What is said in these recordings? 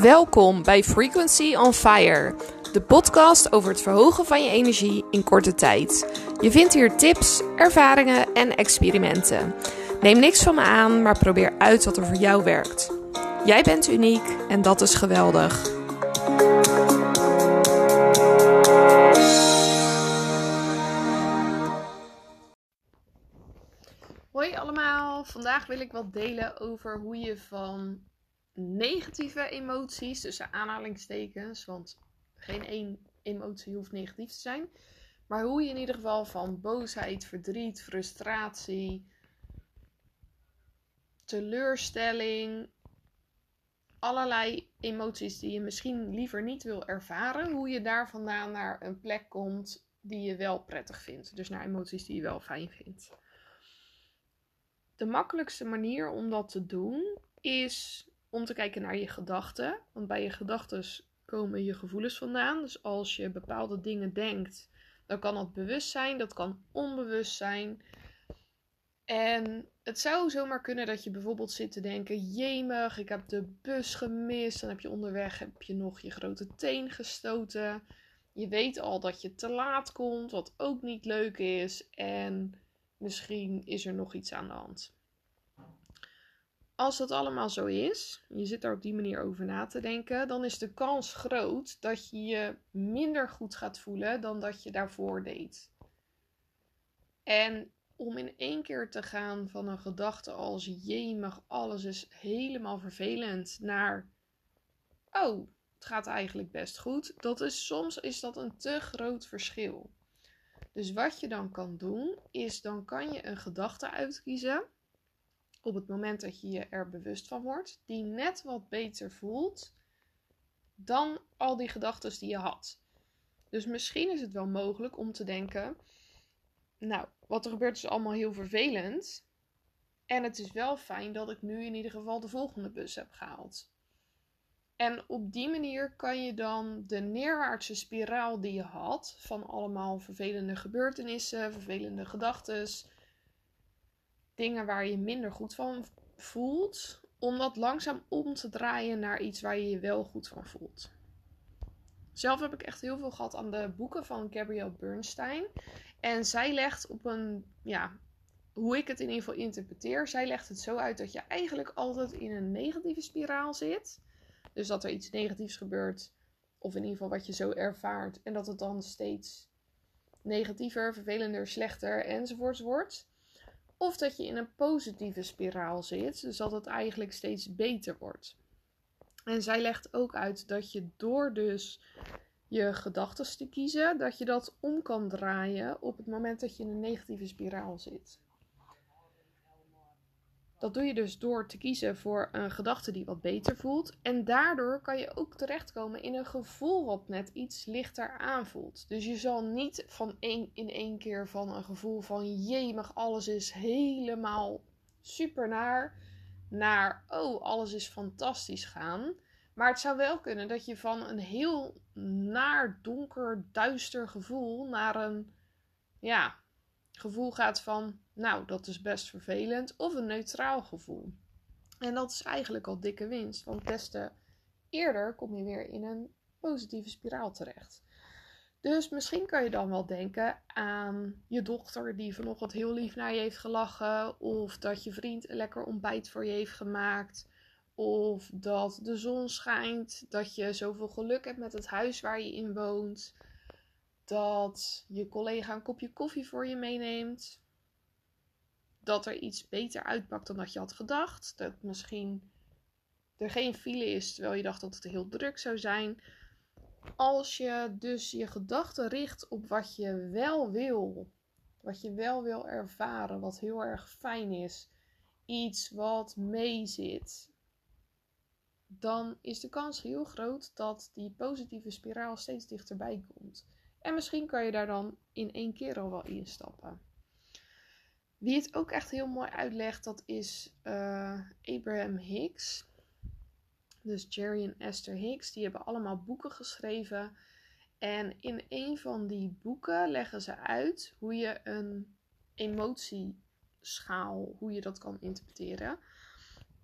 Welkom bij Frequency on Fire, de podcast over het verhogen van je energie in korte tijd. Je vindt hier tips, ervaringen en experimenten. Neem niks van me aan, maar probeer uit wat er voor jou werkt. Jij bent uniek en dat is geweldig. Hoi allemaal, vandaag wil ik wat delen over hoe je van negatieve emoties, tussen aanhalingstekens, want geen één emotie hoeft negatief te zijn. Maar hoe je in ieder geval van boosheid, verdriet, frustratie, teleurstelling, allerlei emoties die je misschien liever niet wil ervaren, hoe je daar vandaan naar een plek komt die je wel prettig vindt. Dus naar emoties die je wel fijn vindt. De makkelijkste manier om dat te doen is om te kijken naar je gedachten. Want bij je gedachten komen je gevoelens vandaan. Dus als je bepaalde dingen denkt, dan kan dat bewust zijn, dat kan onbewust zijn. En het zou zomaar kunnen dat je bijvoorbeeld zit te denken: jemig, ik heb de bus gemist. Dan heb je onderweg heb je nog je grote teen gestoten. Je weet al dat je te laat komt, wat ook niet leuk is. En misschien is er nog iets aan de hand als dat allemaal zo is, je zit daar op die manier over na te denken, dan is de kans groot dat je je minder goed gaat voelen dan dat je daarvoor deed. En om in één keer te gaan van een gedachte als jemig, alles is helemaal vervelend, naar oh, het gaat eigenlijk best goed. Dat is soms is dat een te groot verschil. Dus wat je dan kan doen, is dan kan je een gedachte uitkiezen op het moment dat je je er bewust van wordt, die net wat beter voelt dan al die gedachten die je had. Dus misschien is het wel mogelijk om te denken: Nou, wat er gebeurt is allemaal heel vervelend. En het is wel fijn dat ik nu in ieder geval de volgende bus heb gehaald. En op die manier kan je dan de neerwaartse spiraal die je had van allemaal vervelende gebeurtenissen, vervelende gedachten, dingen waar je minder goed van voelt, om dat langzaam om te draaien naar iets waar je je wel goed van voelt. Zelf heb ik echt heel veel gehad aan de boeken van Gabrielle Bernstein. En zij legt op een, ja, hoe ik het in ieder geval interpreteer, zij legt het zo uit dat je eigenlijk altijd in een negatieve spiraal zit. Dus dat er iets negatiefs gebeurt, of in ieder geval wat je zo ervaart, en dat het dan steeds negatiever, vervelender, slechter enzovoorts wordt. Of dat je in een positieve spiraal zit, dus dat het eigenlijk steeds beter wordt. En zij legt ook uit dat je door dus je gedachten te kiezen, dat je dat om kan draaien op het moment dat je in een negatieve spiraal zit. Dat doe je dus door te kiezen voor een gedachte die wat beter voelt. En daardoor kan je ook terechtkomen in een gevoel wat net iets lichter aanvoelt. Dus je zal niet van één, in één keer van een gevoel van jemig, alles is helemaal super naar, naar oh, alles is fantastisch gaan. Maar het zou wel kunnen dat je van een heel naar, donker, duister gevoel naar een ja, gevoel gaat van nou, dat is best vervelend. Of een neutraal gevoel. En dat is eigenlijk al dikke winst. Want des te eerder kom je weer in een positieve spiraal terecht. Dus misschien kan je dan wel denken aan je dochter die vanochtend heel lief naar je heeft gelachen. Of dat je vriend een lekker ontbijt voor je heeft gemaakt. Of dat de zon schijnt. Dat je zoveel geluk hebt met het huis waar je in woont. Dat je collega een kopje koffie voor je meeneemt dat er iets beter uitpakt dan dat je had gedacht. Dat misschien er geen file is terwijl je dacht dat het heel druk zou zijn. Als je dus je gedachten richt op wat je wel wil, wat je wel wil ervaren, wat heel erg fijn is, iets wat meezit, dan is de kans heel groot dat die positieve spiraal steeds dichterbij komt. En misschien kan je daar dan in één keer al wel instappen. Wie het ook echt heel mooi uitlegt, dat is uh, Abraham Hicks. Dus Jerry en Esther Hicks, die hebben allemaal boeken geschreven. En in een van die boeken leggen ze uit hoe je een emotieschaal, hoe je dat kan interpreteren.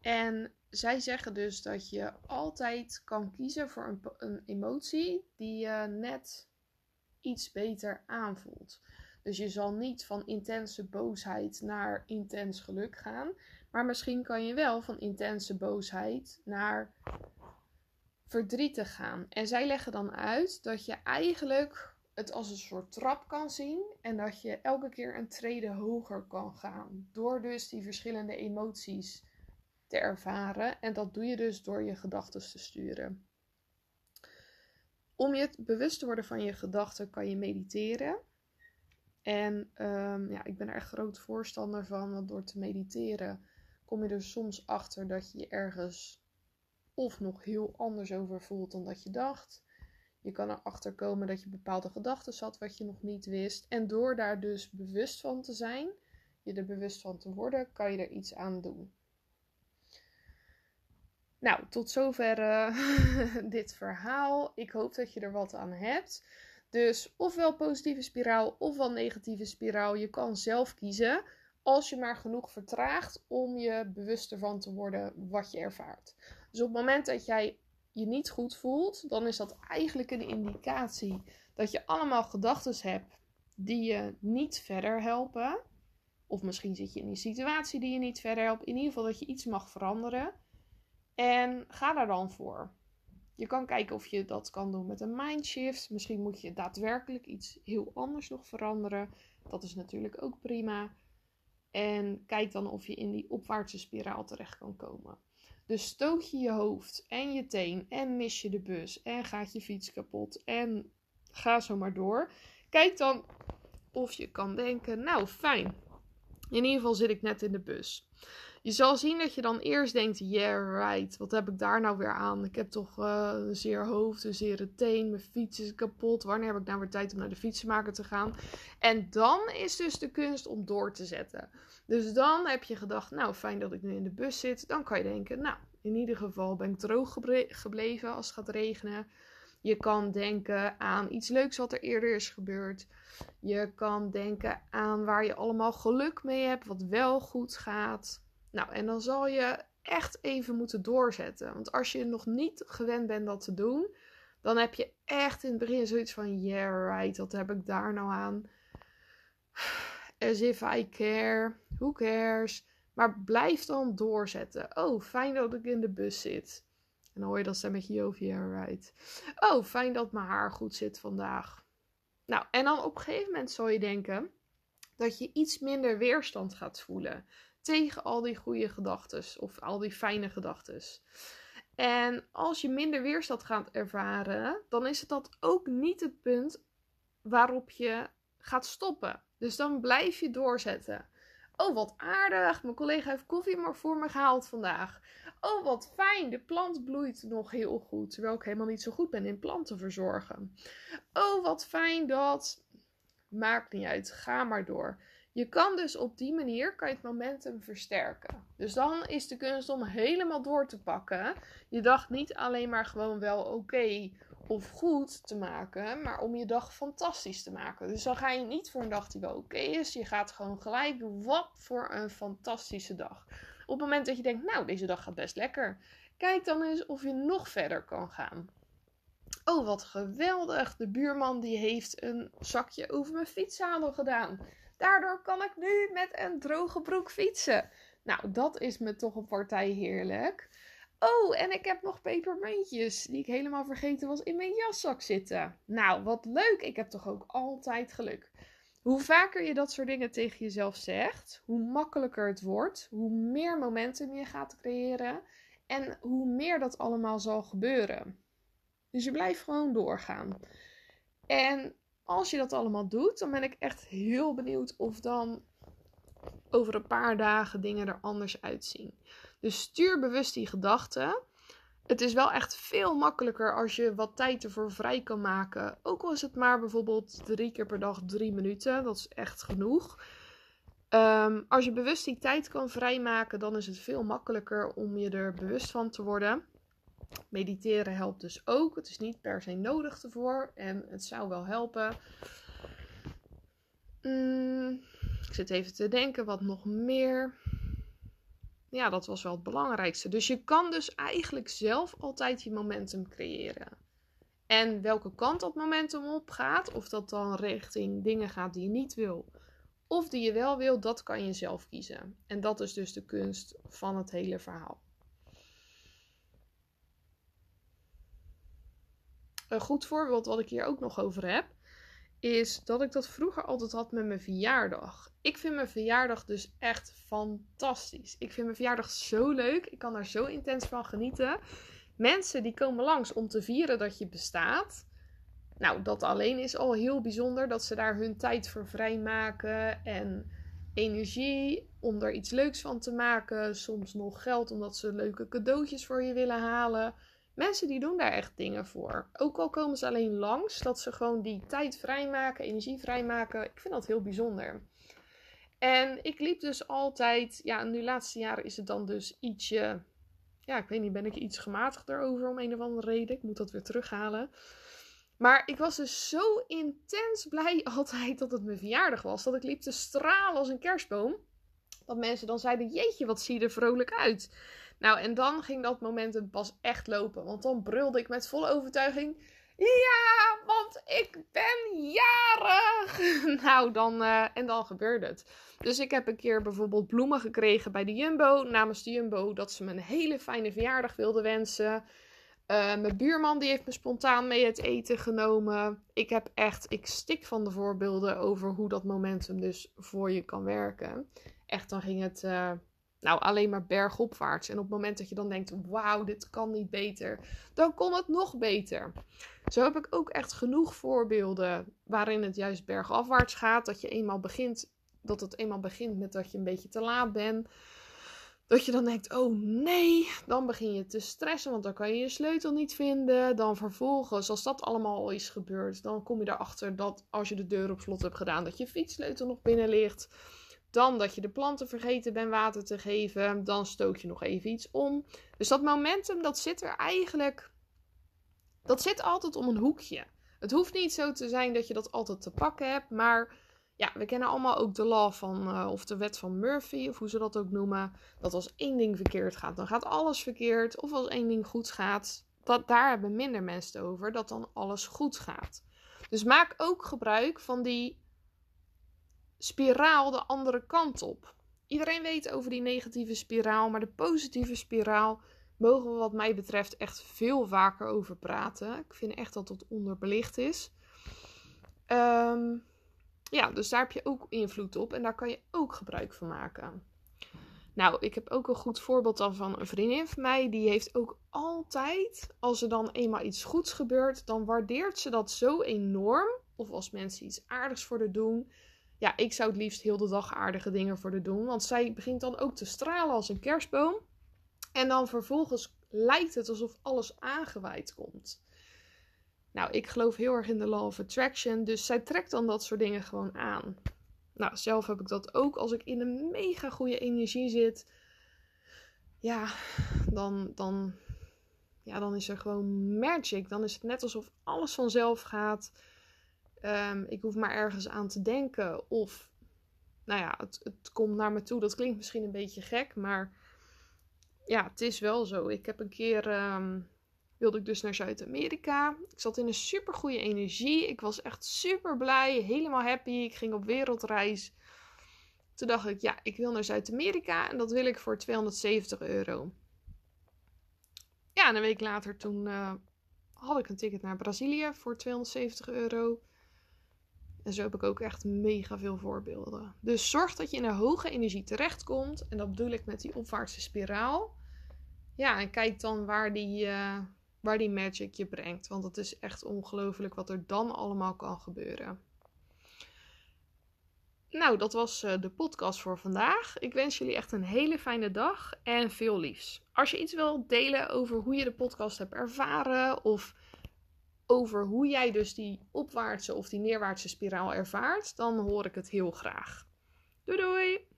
En zij zeggen dus dat je altijd kan kiezen voor een, een emotie die je net iets beter aanvoelt. Dus je zal niet van intense boosheid naar intens geluk gaan. Maar misschien kan je wel van intense boosheid naar verdrietig gaan. En zij leggen dan uit dat je eigenlijk het als een soort trap kan zien. En dat je elke keer een trede hoger kan gaan. Door dus die verschillende emoties te ervaren. En dat doe je dus door je gedachten te sturen. Om je bewust te worden van je gedachten kan je mediteren. En um, ja, ik ben er echt groot voorstander van, want door te mediteren kom je er soms achter dat je je ergens of nog heel anders over voelt dan dat je dacht. Je kan erachter komen dat je bepaalde gedachten had wat je nog niet wist. En door daar dus bewust van te zijn, je er bewust van te worden, kan je er iets aan doen. Nou, tot zover uh, dit verhaal. Ik hoop dat je er wat aan hebt. Dus ofwel positieve spiraal ofwel negatieve spiraal. Je kan zelf kiezen als je maar genoeg vertraagt om je bewust ervan te worden wat je ervaart. Dus op het moment dat jij je niet goed voelt, dan is dat eigenlijk een indicatie dat je allemaal gedachten hebt die je niet verder helpen. Of misschien zit je in een situatie die je niet verder helpt. In ieder geval dat je iets mag veranderen. En ga daar dan voor. Je kan kijken of je dat kan doen met een mindshift. Misschien moet je daadwerkelijk iets heel anders nog veranderen. Dat is natuurlijk ook prima. En kijk dan of je in die opwaartse spiraal terecht kan komen. Dus stoot je je hoofd en je teen en mis je de bus en gaat je fiets kapot en ga zo maar door. Kijk dan of je kan denken, nou fijn, in ieder geval zit ik net in de bus. Je zal zien dat je dan eerst denkt: yeah, right. Wat heb ik daar nou weer aan? Ik heb toch uh, een zeer hoofd, een zere teen. Mijn fiets is kapot. Wanneer heb ik nou weer tijd om naar de fietsenmaker te gaan? En dan is dus de kunst om door te zetten. Dus dan heb je gedacht: nou, fijn dat ik nu in de bus zit. Dan kan je denken: nou, in ieder geval ben ik droog gebleven als het gaat regenen. Je kan denken aan iets leuks wat er eerder is gebeurd. Je kan denken aan waar je allemaal geluk mee hebt, wat wel goed gaat. Nou, en dan zal je echt even moeten doorzetten. Want als je nog niet gewend bent dat te doen, dan heb je echt in het begin zoiets van: yeah, right, wat heb ik daar nou aan? As if I care, who cares? Maar blijf dan doorzetten. Oh, fijn dat ik in de bus zit. En dan hoor je dat stemmetje over, yeah, right. Oh, fijn dat mijn haar goed zit vandaag. Nou, en dan op een gegeven moment zal je denken dat je iets minder weerstand gaat voelen tegen al die goede gedachten of al die fijne gedachten. En als je minder weerstand gaat ervaren, dan is het dat ook niet het punt waarop je gaat stoppen. Dus dan blijf je doorzetten. Oh, wat aardig. Mijn collega heeft koffie maar voor me gehaald vandaag. Oh, wat fijn. De plant bloeit nog heel goed. Terwijl ik helemaal niet zo goed ben in planten verzorgen. Oh, wat fijn dat. Maakt niet uit. Ga maar door. Je kan dus op die manier kan je het momentum versterken. Dus dan is de kunst om helemaal door te pakken. Je dag niet alleen maar gewoon wel oké of goed te maken, maar om je dag fantastisch te maken. Dus dan ga je niet voor een dag die wel oké is. Je gaat gewoon gelijk wat voor een fantastische dag. Op het moment dat je denkt, nou, deze dag gaat best lekker. Kijk dan eens of je nog verder kan gaan. Oh, wat geweldig. De buurman die heeft een zakje over mijn fietszadel gedaan. Daardoor kan ik nu met een droge broek fietsen. Nou, dat is me toch een partij heerlijk. Oh, en ik heb nog pepermuntjes die ik helemaal vergeten was in mijn jaszak zitten. Nou, wat leuk. Ik heb toch ook altijd geluk. Hoe vaker je dat soort dingen tegen jezelf zegt, hoe makkelijker het wordt, hoe meer momentum je gaat creëren en hoe meer dat allemaal zal gebeuren. Dus je blijft gewoon doorgaan. En als je dat allemaal doet, dan ben ik echt heel benieuwd of dan over een paar dagen dingen er anders uitzien. Dus stuur bewust die gedachten. Het is wel echt veel makkelijker als je wat tijd ervoor vrij kan maken. Ook al is het maar bijvoorbeeld drie keer per dag drie minuten. Dat is echt genoeg. Ehm, als je bewust die tijd kan vrijmaken, dan is het veel makkelijker om je er bewust van te worden. Mediteren helpt dus ook. Het is niet per se nodig ervoor en het zou wel helpen. Mm, ik zit even te denken wat nog meer. ja, dat was wel het belangrijkste. Dus je kan dus eigenlijk zelf altijd je momentum creëren. En welke kant dat momentum op gaat, of dat dan richting dingen gaat die je niet wil, of die je wel wil, dat kan je zelf kiezen. En dat is dus de kunst van het hele verhaal. Een goed voorbeeld wat ik hier ook nog over heb, is dat ik dat vroeger altijd had met mijn verjaardag. Ik vind mijn verjaardag dus echt fantastisch. Ik vind mijn verjaardag zo leuk. Ik kan daar zo intens van genieten. Mensen die komen langs om te vieren dat je bestaat. Nou, dat alleen is al heel bijzonder dat ze daar hun tijd voor vrijmaken en energie om er iets leuks van te maken. Soms nog geld omdat ze leuke cadeautjes voor je willen halen. Mensen die doen daar echt dingen voor. Ook al komen ze alleen langs, dat ze gewoon die tijd vrijmaken, energie vrijmaken. Ik vind dat heel bijzonder. En ik liep dus altijd, ja, nu laatste jaren is het dan dus ietsje, ja, ik weet niet, ben ik iets gematigder over om een of andere reden. Ik moet dat weer terughalen. Maar ik was dus zo intens blij altijd dat het mijn verjaardag was. Dat ik liep te stralen als een kerstboom. Dat mensen dan zeiden, jeetje, wat zie je er vrolijk uit. Nou, en dan ging dat momentum pas echt lopen. Want dan brulde ik met volle overtuiging. Ja, want ik ben jarig. nou, dan, uh, en dan gebeurde het. Dus ik heb een keer bijvoorbeeld bloemen gekregen bij de Jumbo. Namens de Jumbo dat ze me een hele fijne verjaardag wilden wensen. Uh, mijn buurman die heeft me spontaan mee het eten genomen. Ik heb echt, ik stik van de voorbeelden over hoe dat momentum dus voor je kan werken. Echt, dan ging het uh, nou alleen maar bergopwaarts. En op het moment dat je dan denkt, wauw, dit kan niet beter, dan kon het nog beter. Zo heb ik ook echt genoeg voorbeelden waarin het juist bergafwaarts gaat. Dat je eenmaal begint, dat het eenmaal begint met dat je een beetje te laat bent. Dat je dan denkt, oh nee, dan begin je te stressen, want dan kan je je sleutel niet vinden. Dan vervolgens, als dat allemaal al is gebeurd, dan kom je erachter dat als je de deur op slot hebt gedaan, dat je fietssleutel nog binnen ligt. Dan dat je de planten vergeten bent water te geven. Dan stoot je nog even iets om. Dus dat momentum, dat zit er eigenlijk. Dat zit altijd om een hoekje. Het hoeft niet zo te zijn dat je dat altijd te pakken hebt. Maar ja, we kennen allemaal ook de law van. Uh, of de wet van Murphy, of hoe ze dat ook noemen. Dat als één ding verkeerd gaat, dan gaat alles verkeerd. Of als één ding goed gaat, dat, daar hebben minder mensen over. Dat dan alles goed gaat. Dus maak ook gebruik van die spiraal de andere kant op. Iedereen weet over die negatieve spiraal, maar de positieve spiraal mogen we wat mij betreft echt veel vaker over praten. Ik vind echt dat dat onderbelicht is. Um, ja, dus daar heb je ook invloed op en daar kan je ook gebruik van maken. Nou, ik heb ook een goed voorbeeld dan van een vriendin van mij. Die heeft ook altijd, als er dan eenmaal iets goeds gebeurt, dan waardeert ze dat zo enorm. Of als mensen iets aardigs voor haar doen ja, ik zou het liefst heel de dag aardige dingen voor haar doen. Want zij begint dan ook te stralen als een kerstboom. En dan vervolgens lijkt het alsof alles aangewaaid komt. Nou, ik geloof heel erg in de law of attraction. Dus zij trekt dan dat soort dingen gewoon aan. Nou, zelf heb ik dat ook. Als ik in een mega goede energie zit. Ja, dan, dan, ja, dan is er gewoon magic. Dan is het net alsof alles vanzelf gaat. Um, ik hoef maar ergens aan te denken. Of, nou ja, het, het komt naar me toe. Dat klinkt misschien een beetje gek, maar ja, het is wel zo. Ik heb een keer, um, wilde ik dus naar Zuid-Amerika. Ik zat in een super goede energie. Ik was echt super blij, helemaal happy. Ik ging op wereldreis. Toen dacht ik, ja, ik wil naar Zuid-Amerika en dat wil ik voor 270 euro. Ja, en een week later toen uh, had ik een ticket naar Brazilië voor 270 euro. En zo heb ik ook echt mega veel voorbeelden. Dus zorg dat je in een hoge energie terechtkomt. En dat bedoel ik met die opwaartse spiraal. Ja, en kijk dan waar die, uh, waar die magic je brengt. Want het is echt ongelooflijk wat er dan allemaal kan gebeuren. Nou, dat was uh, de podcast voor vandaag. Ik wens jullie echt een hele fijne dag en veel liefs. Als je iets wilt delen over hoe je de podcast hebt ervaren of over hoe jij dus die opwaartse of die neerwaartse spiraal ervaart, dan hoor ik het heel graag. Doei doei!